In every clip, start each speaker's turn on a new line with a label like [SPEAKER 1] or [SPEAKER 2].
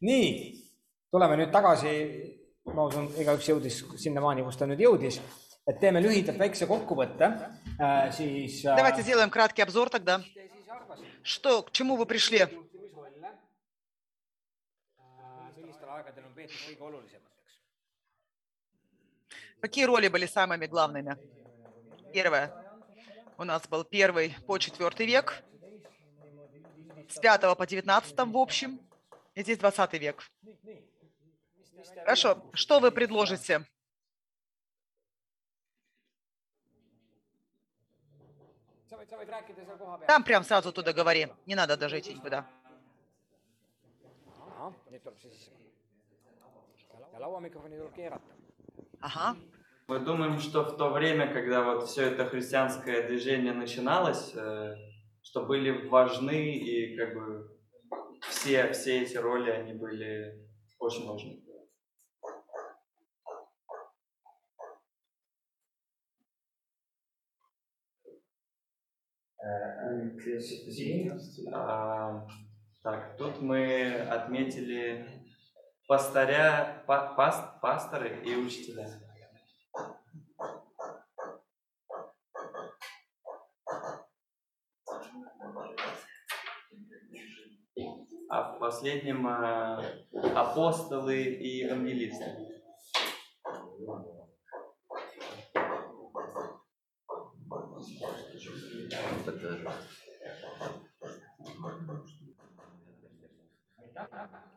[SPEAKER 1] nii, tuleme nüüd tagasi, ma usun, igaüks jõudis sinnamaani, kus ta nüüd jõudis, et teeme lühidalt väikse kokkuvõtte, siis äh,
[SPEAKER 2] Давайте сделаем краткий обзор тогда. Что, к чему вы пришли?
[SPEAKER 1] äh.
[SPEAKER 2] Какие роли были самыми главными? Первое. У нас был первый по четвертый век, с 5 по 19 в общем, и здесь 20 век. Хорошо, что вы предложите? Там прям сразу туда говори, не надо даже идти никуда. Ага.
[SPEAKER 3] Мы думаем, что в то время, когда вот все это христианское движение начиналось, э, что были важны и как бы все, все эти роли, они были очень важны. А, так, тут мы отметили пастыря, па- пас- пасторы и учителя. А в последнем а, апостолы и евангелисты.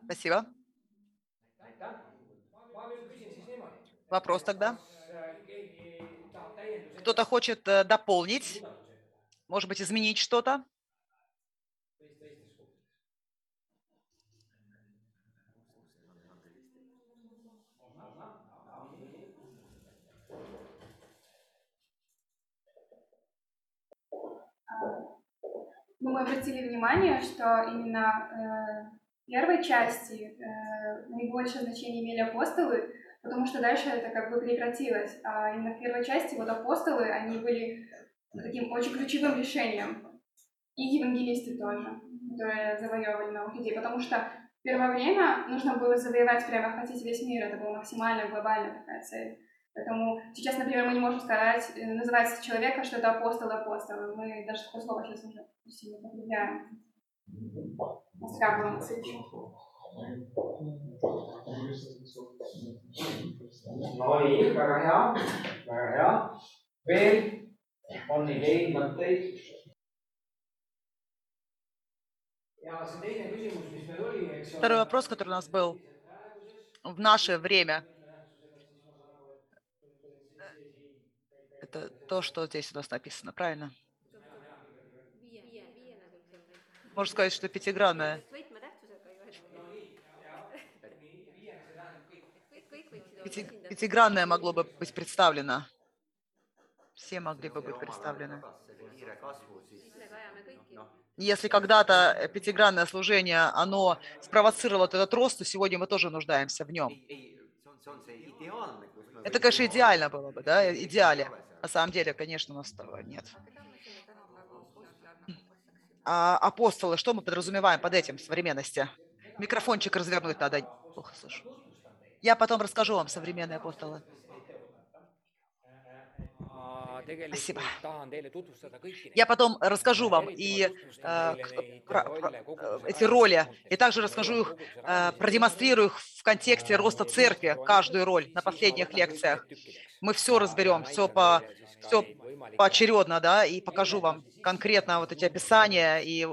[SPEAKER 2] Спасибо. Вопрос тогда. Кто-то хочет э, дополнить, может быть, изменить что-то?
[SPEAKER 4] Ну, мы обратили внимание, что именно э, первой части э, наибольшее значение имели апостолы, потому что дальше это как бы прекратилось. А именно в первой части вот апостолы, они были таким очень ключевым решением. И евангелисты тоже, которые завоевывали новых людей. Потому что в первое время нужно было завоевать прямо хотите весь мир. Это была максимально глобальная такая цель. Поэтому сейчас, например, мы не можем сказать, э, называть человека, что это апостол апостол. Мы даже такое слово сейчас уже почти не употребляем.
[SPEAKER 1] Mõtteid? ja see teine küsimus, mis meil oli, eks
[SPEAKER 2] Второй вопрос, который у нас был в наше время, это то, что здесь у нас написано, правильно? Можно сказать, что пятигранное. Пяти- Пятигранное могло бы быть представлено. Все могли бы быть представлены. Если когда-то пятигранное служение, оно спровоцировало этот рост, то сегодня мы тоже нуждаемся в нем. Это, конечно, идеально было бы, да, идеале. На самом деле, конечно, у нас того нет. А апостолы, что мы подразумеваем под этим в современности? Микрофончик развернуть надо. Плохо слышу. Я потом расскажу вам современные апостолы.
[SPEAKER 1] Kõiki
[SPEAKER 2] Я потом расскажу вам и э, к- про- про- э, эти роли, и также расскажу их, э, продемонстрирую их в контексте роста церкви, каждую роль на последних лекциях. Мы все разберем, все по, все поочередно, да, и покажу вам конкретно вот эти описания и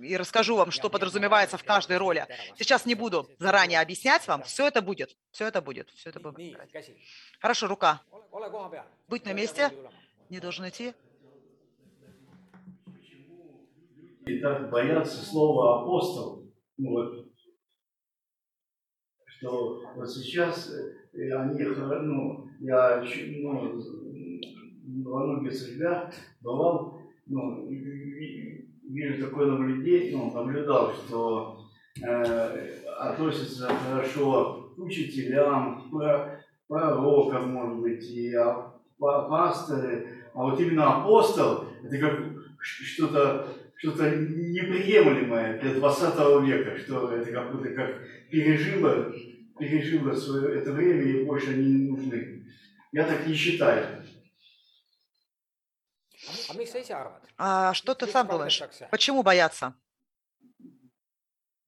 [SPEAKER 2] и расскажу вам, что подразумевается в каждой роли. Сейчас не буду заранее объяснять вам, все это будет, все это будет, все это будет. Хорошо, рука. Быть на месте, не должен идти.
[SPEAKER 5] И так боятся слова апостол. Ну, вот, что вот сейчас э, они, ну, я ну, во многих церквях бывал, ну, вижу такое наблюдение, ну, наблюдал, что э, относятся хорошо к учителям, к пророкам, может быть, и па- пасторы, а вот именно апостол, это как что-то что-то неприемлемое для 20 века, что это как будто как пережило, пережило свое это время и больше они не нужны. Я так не считаю.
[SPEAKER 2] А что ты сам думаешь? Почему бояться?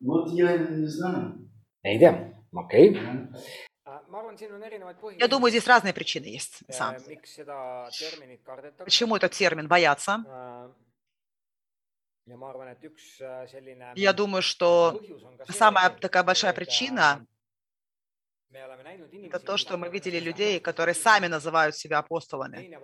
[SPEAKER 5] Вот я не знаю.
[SPEAKER 1] ei tea, okei okay..
[SPEAKER 2] Я думаю, здесь разные причины есть. Сам.
[SPEAKER 1] terminit kardetakse.
[SPEAKER 2] Почему этот термин бояться?
[SPEAKER 1] äh, selline
[SPEAKER 2] Я думаю, что самая такая большая причина это то, что мы видели людей, которые сами называют себя апостолами.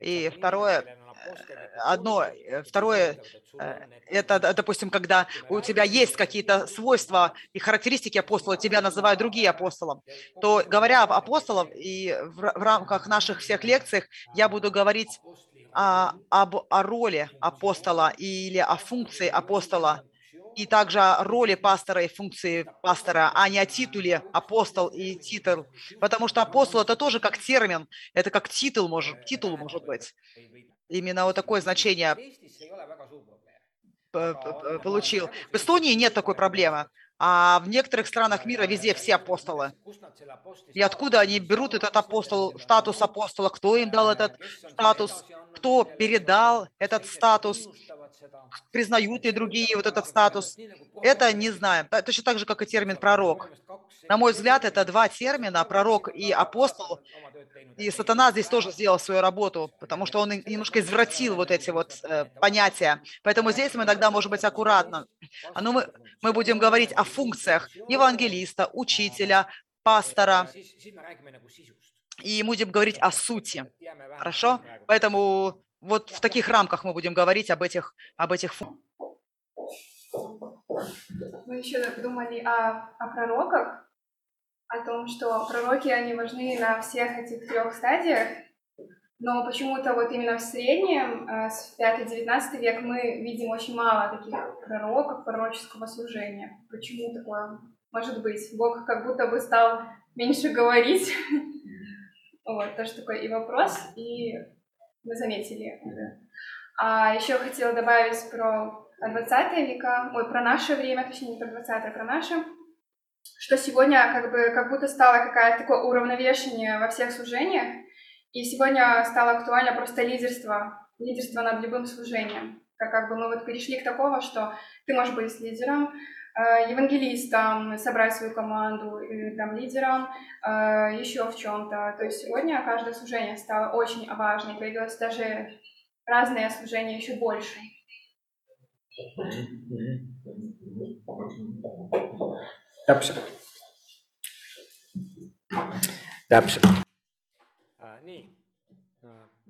[SPEAKER 2] И второе,
[SPEAKER 1] apostlik
[SPEAKER 2] одно, э, второе, э, Это, допустим, когда у тебя есть какие-то свойства и характеристики апостола, тебя называют другие апостолом, то, говоря об апостолах и в, ра- в рамках наших всех лекций, я буду говорить о, об, о роли апостола или о функции апостола, и также о роли пастора и функции пастора, а не о титуле апостол и титул. Потому что апостол это тоже как термин, это как титул может, титул может быть. Именно вот такое значение получил. В Эстонии нет такой проблемы, а в некоторых странах мира везде все апостолы. И откуда они берут этот апостол, статус апостола, кто им дал этот статус, кто передал этот статус, признают ли другие вот этот статус, это не знаем. Точно так же, как и термин пророк. На мой взгляд, это два термина, пророк и апостол, и сатана здесь тоже сделал свою работу, потому что он и- немножко извратил вот эти вот э, понятия. Поэтому здесь мы иногда можем быть аккуратны. А ну мы, мы будем говорить о функциях евангелиста, учителя, пастора, и будем говорить о сути. Хорошо? Поэтому вот в таких рамках мы будем говорить об этих, об этих.
[SPEAKER 4] Мы еще думали о, о пророках, о том, что пророки, они важны на всех этих трех стадиях, но почему-то вот именно в среднем, э, с 5-19 век, мы видим очень мало таких пророков, пророческого служения. Почему такое может быть? Бог как будто бы стал меньше говорить. Вот, тоже такой и вопрос, и мы заметили. А еще хотела добавить про 20 века, ой, про наше время, точнее, не про 20 а про наше, что сегодня как бы как будто стало какое-то такое уравновешение во всех служениях, и сегодня стало актуально просто лидерство, лидерство над любым служением. Как, как бы мы вот перешли к такому, что ты можешь быть лидером, евангелистом, собрать свою команду, или там лидером, э, еще в чем-то. То есть сегодня каждое служение стало очень важным, появилось даже разные служения еще больше.
[SPEAKER 1] täpselt. täpselt. nii,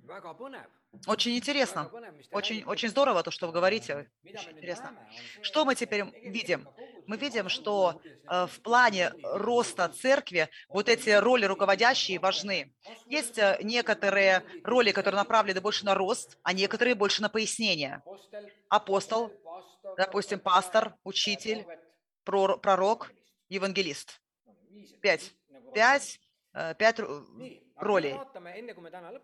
[SPEAKER 1] väga põnev.
[SPEAKER 2] Очень интересно. Очень, очень здорово то, что вы говорите. Очень интересно. Что мы теперь видим? Мы видим, что э, в плане роста церкви вот эти роли руководящие важны. Есть э, некоторые роли, которые направлены больше на рост, а некоторые больше на пояснение. Апостол, допустим, пастор, учитель, прор- пророк, евангелист. Пять. Пять, э, пять р- ролей.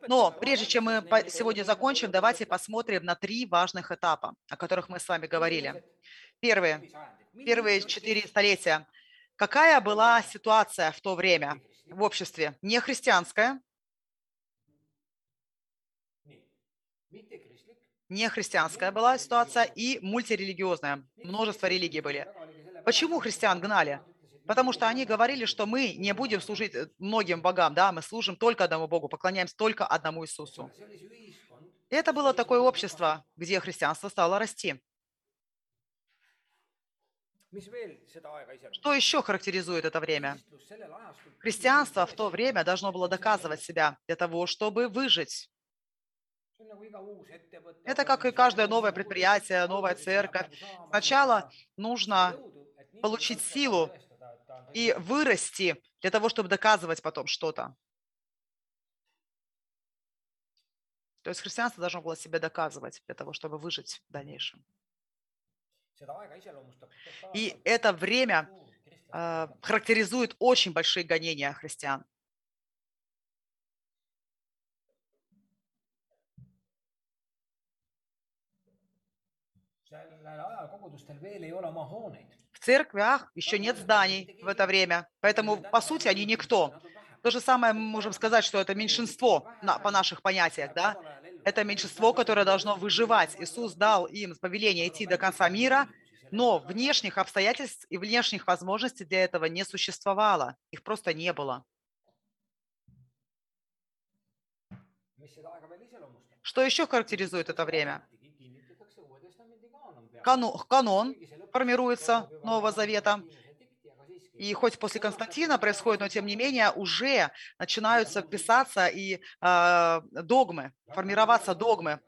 [SPEAKER 2] Но прежде чем мы сегодня закончим, давайте посмотрим на три важных этапа, о которых мы с вами говорили. Первые, первые четыре столетия. Какая была ситуация в то время в обществе? Не христианская, не христианская была ситуация и мультирелигиозная. Множество религий были. Почему христиан гнали? Потому что они говорили, что мы не будем служить э, многим богам, да, мы служим только одному Богу, поклоняемся только одному Иисусу. И это было такое общество, где христианство стало расти. Что еще характеризует это время? Христианство в то время должно было доказывать себя для того, чтобы выжить. Это как и каждое новое предприятие, новая церковь. Сначала нужно получить силу и вырасти для того, чтобы доказывать потом что-то. То есть христианство должно было себя доказывать для того, чтобы выжить в дальнейшем. И это время э, характеризует очень большие гонения христиан.
[SPEAKER 1] kogudustel veel ei ole oma hooneid.
[SPEAKER 2] В церквях еще нет зданий в это время, поэтому, по сути, они никто. То же самое мы можем сказать, что это меньшинство на- по наших понятиях, да? Это меньшинство, которое должно выживать. Иисус дал им повеление идти до конца мира, но внешних обстоятельств и внешних возможностей для этого не существовало. Их просто не было. Что еще характеризует это время? Канон, формируется Нового Завета. И хоть после Константина происходит, но тем не менее уже начинаются писаться и э, догмы, формироваться догмы.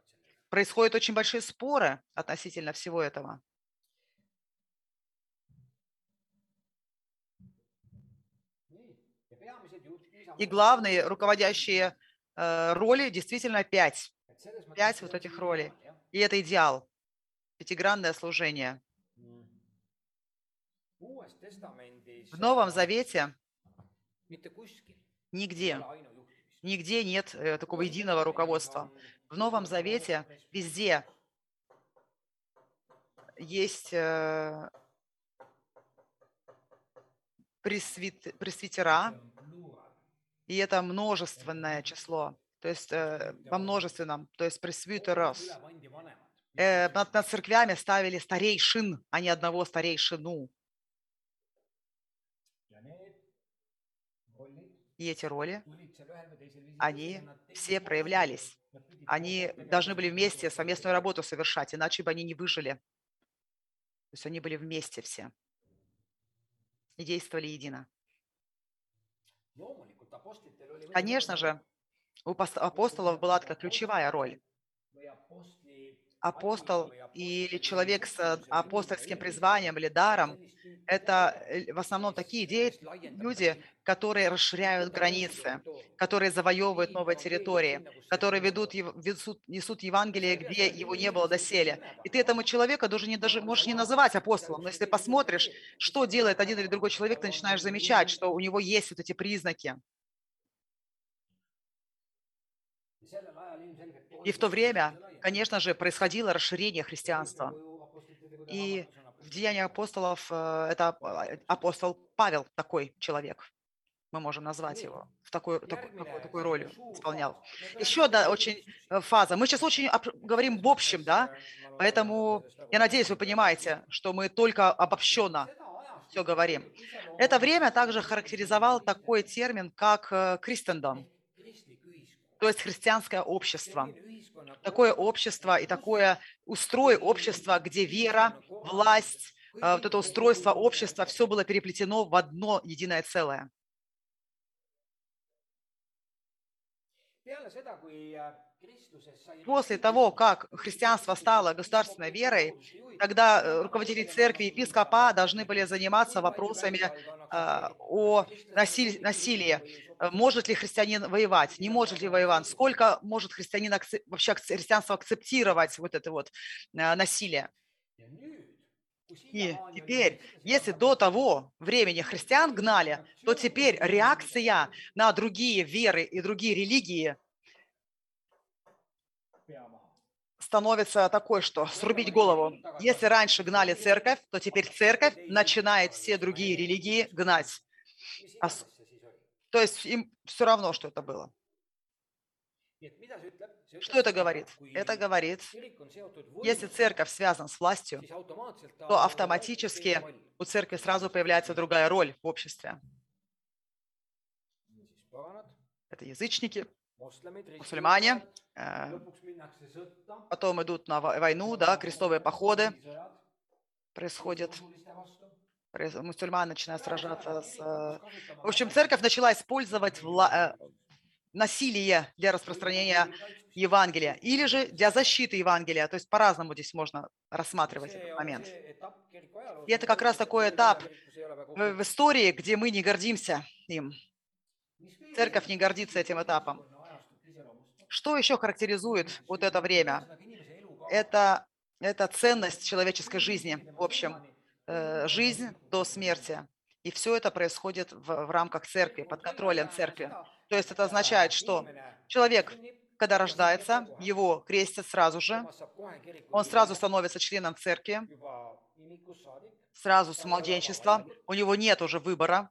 [SPEAKER 2] Происходят очень большие споры относительно всего этого. И главные руководящие э, роли действительно пять. Пять вот этих ролей. И это идеал. Пятигранное служение. В Новом Завете нигде, нигде нет э, такого единого руководства. В Новом Завете везде есть э, пресвит- пресвитера, и это множественное число, то есть э, во множественном, то есть пресвитерос. Э, над, над церквями ставили старейшин, а не одного старейшину. И эти роли, они все проявлялись. Они должны были вместе совместную работу совершать, иначе бы они не выжили. То есть они были вместе все и действовали едино. Конечно же, у пос- апостолов была такая ключевая роль. Апостол или человек с э, апостольским призванием или даром – это э, в основном такие люди, которые расширяют границы, которые завоевывают новые территории, которые ведут, везут- несут Евангелие, где его не было доселе. И ты этому человека даже не, даже можешь не называть апостолом, но если посмотришь, что делает один или другой человек, ты начинаешь замечать, что у него есть вот эти признаки. И в то время, конечно же, происходило расширение христианства. И в Деяниях апостолов э, это э, апостол Павел такой человек. Мы можем назвать его в такой, такой, такой, такой роль исполнял. Еще одна очень фаза. Мы сейчас очень об- говорим в общем, да, поэтому я надеюсь, вы понимаете, что мы только обобщенно все говорим. Это время также характеризовал такой термин, как э, Кристендом, то есть христианское общество. Такое общество и такое устрой общества, где вера, власть, э, вот это устройство общества, все было переплетено в одно единое целое. После того, как христианство стало государственной верой, тогда э, руководители церкви и епископа должны были заниматься вопросами э, о насилии. Может ли христианин воевать? Не может ли воевать? Сколько может христианин вообще христианство акцептировать вот это вот э, насилие? И теперь, если до того времени христиан гнали, то теперь реакция на другие веры и другие религии становится такой, что срубить голову. Если раньше гнали церковь, то теперь церковь начинает все другие религии гнать. Ос- То есть им все равно, что это было. Что это говорит? Это говорит, если церковь связана с властью, то автоматически у церкви сразу появляется другая роль в обществе. Это язычники, мусульмане, потом идут на во- войну, да, крестовые походы происходят. Проис- Мусульмане начинают сражаться с... э, В общем, церковь начала использовать вла- э, насилие для распространения Евангелия или же для защиты Евангелия. То есть по-разному здесь можно рассматривать этот момент. И это как раз такой этап в истории, где мы не гордимся им. Церковь не гордится этим этапом. Что еще характеризует вот это время? Это, это ценность человеческой жизни, в общем, э, жизнь до смерти. И все это происходит в, в рамках церкви, под контролем церкви. То есть это означает, что человек, когда рождается, его крестят сразу же, он сразу становится членом церкви, сразу с младенчества, у него нет уже выбора.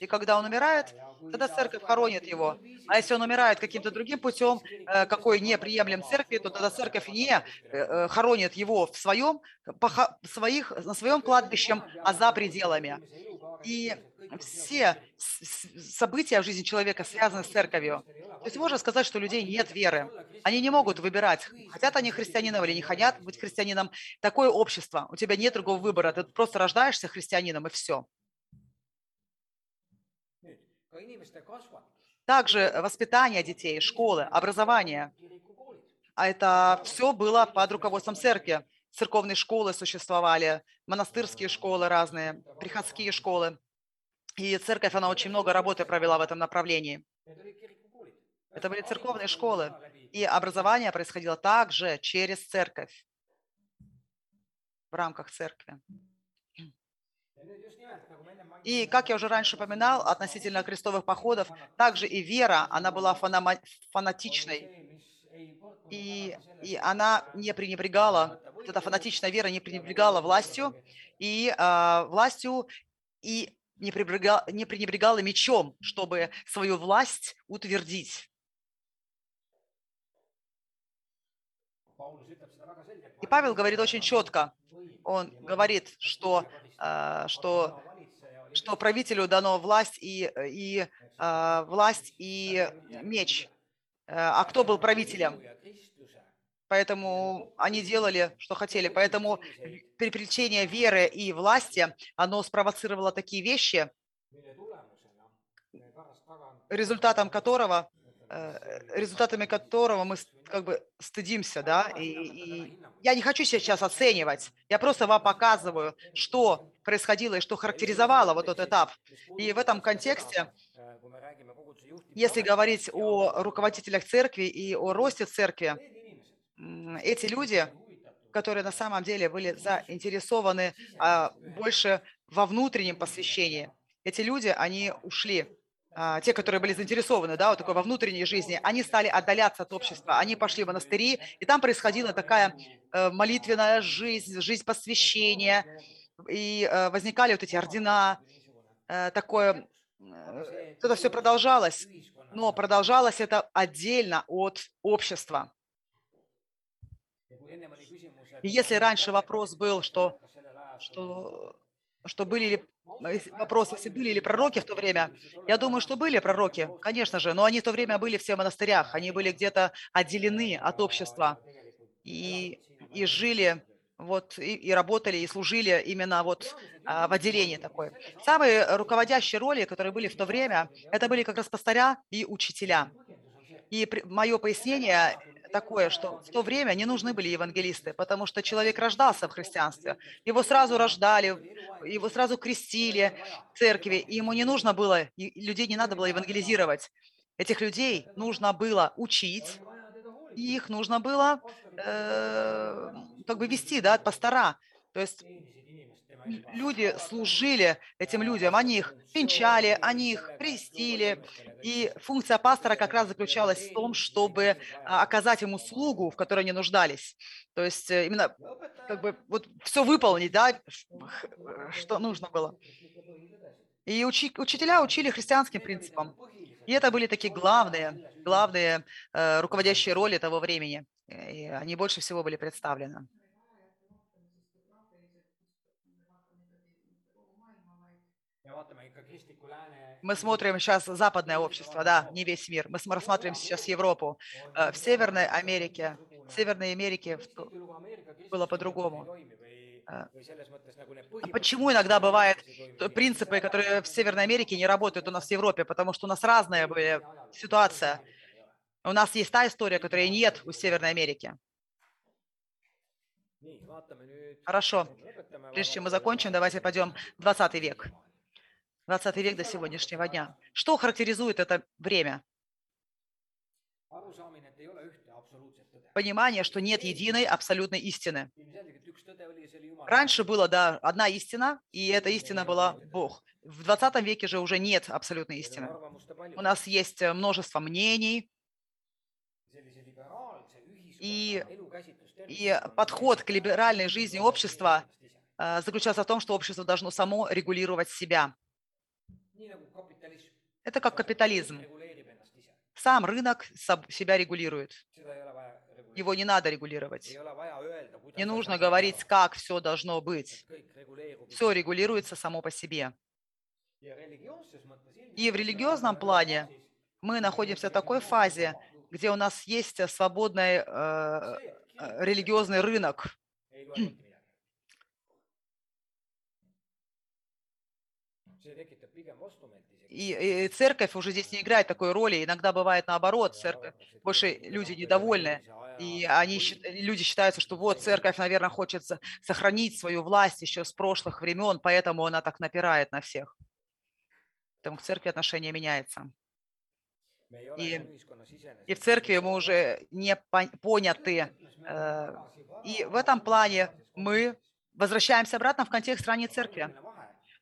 [SPEAKER 2] И когда он умирает, тогда церковь хоронит его. А если он умирает каким-то другим путем, э, какой не приемлем церкви, то тогда церковь не э, э, хоронит его в своем, своих, на своем кладбище, а за пределами. И все события в жизни человека связаны с церковью. То есть можно сказать, что у людей нет веры. Они не могут выбирать, хотят они христианином или не хотят быть христианином. Такое общество. У тебя нет другого выбора. Ты просто рождаешься христианином, и все. Также воспитание детей, школы, образование. А это все было под руководством церкви. Церковные школы существовали, монастырские школы разные, приходские школы. И церковь, она очень много работы провела в этом направлении. Это были церковные школы. И образование происходило также через церковь, в рамках церкви. И, как я уже раньше упоминал, относительно крестовых походов, также и вера, она была фанатичной. И, и она не пренебрегала, вот эта фанатичная вера не пренебрегала властью, и э, властью, и не пренебрегала, не пренебрегала мечом, чтобы свою власть утвердить. И Павел говорит очень четко. Он говорит, что, э, что что правителю дано власть и, и э, власть и меч. Э, а кто был правителем? Поэтому они делали, что хотели. Поэтому переплетение веры и власти, оно спровоцировало такие вещи, результатом которого результатами которого мы как бы стыдимся, да, и, и я не хочу сейчас оценивать, я просто вам показываю, что происходило и что характеризовало вот этот этап. И в этом контексте, если говорить о руководителях церкви и о росте церкви, эти люди, которые на самом деле были заинтересованы а, больше во внутреннем посвящении, эти люди, они ушли те, которые были заинтересованы да, вот такой во внутренней жизни, они стали отдаляться от общества, они пошли в монастыри, и там происходила такая э, молитвенная жизнь, жизнь посвящения, и э, возникали вот эти ордена, э, такое, это все продолжалось, но продолжалось это отдельно от общества. И если раньше вопрос был, что, что, что были ли вопрос, если были ли пророки в то время. Я думаю, что были пророки, конечно же, но они в то время были все в монастырях, они были где-то отделены от общества и, и жили вот и, и работали, и служили именно вот а, в отделении такой. Самые руководящие роли, которые были в то время, это были как раз пастыря и учителя. И при, мое пояснение такое, что в то время не нужны были евангелисты, потому что человек рождался в христианстве. Его сразу рождали, его сразу крестили в церкви, и ему не нужно было, людей не надо было евангелизировать. Этих людей нужно было учить, и их нужно было э, как бы вести, да, от пастора. То есть люди служили этим людям, они их венчали, они их крестили. И функция пастора как раз заключалась в том, чтобы а, оказать им услугу, в которой они нуждались. То есть э, именно как бы вот все выполнить, да, что нужно было. И учи, учителя учили христианским принципам. И это были такие главные, главные э, руководящие роли того времени. И они больше всего были представлены. Мы смотрим сейчас западное общество, да, не весь мир. Мы рассматриваем сейчас Европу. Э, в Северной Америке, в Северной Америке было по-другому. Э, а почему иногда бывают принципы, которые в Северной Америке не работают у нас в Европе? Потому что у нас разная были ситуация. У нас есть та история, которой нет у Северной Америки. Хорошо. Прежде чем мы закончим, давайте пойдем в 20 век. 20 век до сегодняшнего дня. Что характеризует это время? Понимание, что нет единой абсолютной истины. Раньше была, да, одна истина, и эта истина была Бог. В 20 веке же уже нет абсолютной истины. У нас есть множество мнений, и И подход к либеральной жизни общества э, заключался в том, что общество должно само регулировать себя. Это как капитализм. Сам рынок себя регулирует. Его не надо регулировать. Не нужно говорить, как все должно быть. Все регулируется само по себе. И в религиозном плане мы находимся в такой фазе, где у нас есть свободный э, э, религиозный рынок. И, и церковь уже здесь не играет такой роли. Иногда бывает наоборот, церковь больше люди недовольны. И они, люди считаются, что вот церковь, наверное, хочет сохранить свою власть еще с прошлых времен, поэтому она так напирает на всех. Поэтому к церкви отношение меняется. И, и в церкви мы уже не пон- поняты. э, И в этом плане мы возвращаемся обратно в контекст ранней церкви.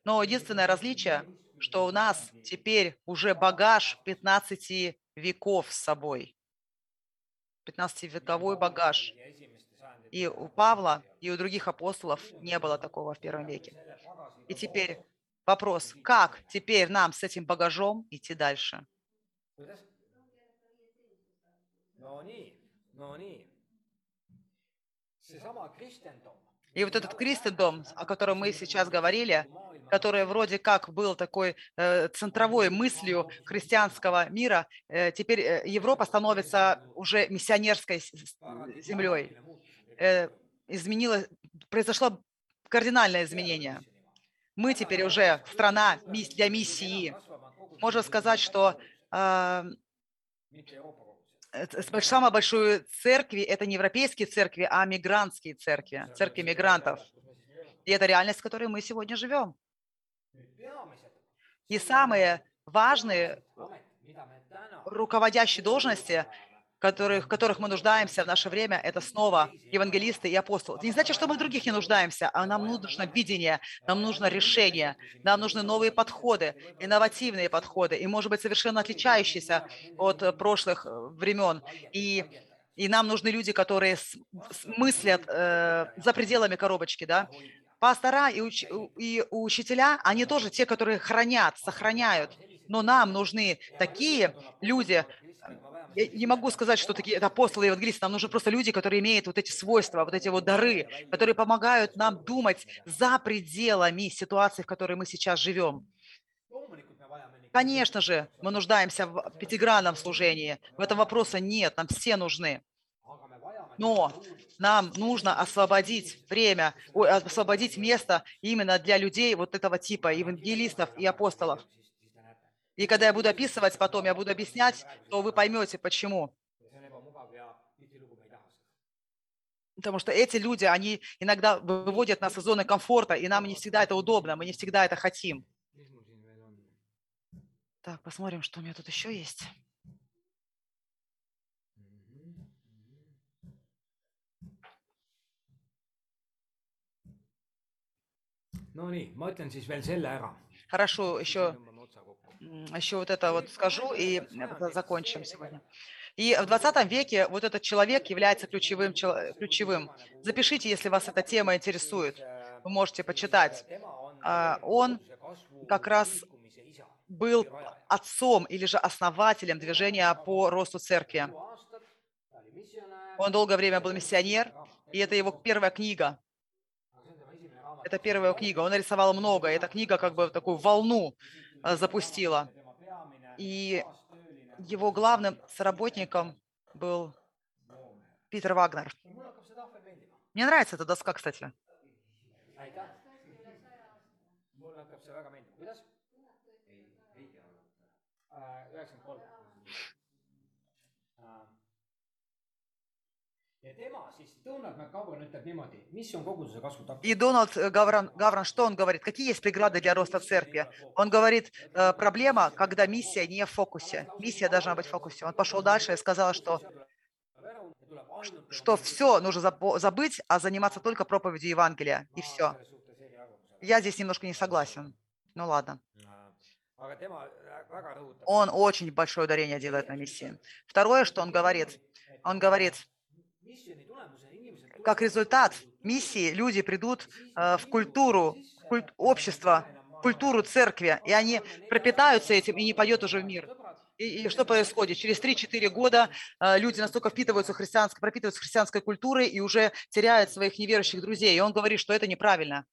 [SPEAKER 2] Но единственное различие, что у нас теперь уже багаж 15 веков с собой. 15-вековой багаж. И у Павла, и у других апостолов не было такого в первом веке. И теперь вопрос, как теперь нам с этим багажом идти дальше? И вот этот крistendom, о котором мы сейчас говорили, который вроде как был такой э, центровой мыслью христианского мира, э, теперь э, Европа становится уже миссионерской землей. Изменилось, произошло кардинальное изменение. Мы теперь уже страна для миссии. Можно сказать, что э, э, с- самой большой церкви это не европейские церкви, а мигрантские церкви, церкви мигрантов. И это реальность, в которой мы сегодня живем. И самые важные руководящие должности, которых, которых мы нуждаемся в наше время, это снова евангелисты и апостолы. Это не значит, что мы в других не нуждаемся, а нам нужно видение, нам нужно решение, нам нужны новые подходы, инновативные подходы, и, может быть, совершенно отличающиеся от прошлых э, времен. И, и нам нужны люди, которые мыслят э, за пределами коробочки, да, пастора и, уч- и учителя, они тоже те, которые хранят, сохраняют. Но нам нужны такие люди, я не могу сказать, что такие это апостолы и евангелисты, нам нужны просто люди, которые имеют вот эти свойства, вот эти вот дары, которые помогают нам думать за пределами ситуации, в которой мы сейчас живем. Конечно же, мы нуждаемся в пятигранном служении. В этом вопроса нет, нам все нужны. Но нам нужно освободить время, освободить место именно для людей вот этого типа, евангелистов и апостолов. И когда я буду описывать потом, я буду объяснять, то вы поймете, почему. Потому что эти люди, они иногда выводят нас из зоны комфорта, и нам не всегда это удобно, мы не всегда это хотим. Так, посмотрим, что у меня тут еще есть.
[SPEAKER 1] Nonii, ma ütlen siis veel selle ära.
[SPEAKER 2] Хорошо, еще, еще вот это вот скажу, и это закончим сегодня. И в 20 веке вот этот человек является ключевым. ключевым. Запишите, если вас эта тема интересует. Вы можете почитать. А, Он как раз был отцом или же основателем движения по росту церкви. Он долгое время был миссионер, и это его первая книга. Это первая книга. Он нарисовал много. Эта книга как бы такую волну э, запустила. И его главным соработником был Питер Вагнер. Мне нравится эта доска, кстати.
[SPEAKER 1] ja
[SPEAKER 2] И Дональд э, Гавран, Гавран, что он говорит? Какие есть преграды для роста церкви? Он говорит, э, проблема, когда миссия не в фокусе. Миссия должна быть в фокусе. Он пошел дальше и сказал, что, что все нужно забыть, а заниматься только проповедью Евангелия. И все. Я здесь немножко не согласен. Ну ладно. Он очень большое ударение делает на миссии. Второе, что он говорит, он говорит, как результат миссии люди придут э, в культуру, культ, общество, в культуру церкви, и они пропитаются этим и не пойдет уже в мир. И, и что происходит? Через 3-4 года э, люди настолько впитываются христианской, пропитываются христианской культурой и уже теряют своих неверующих друзей. И он говорит, что это неправильно.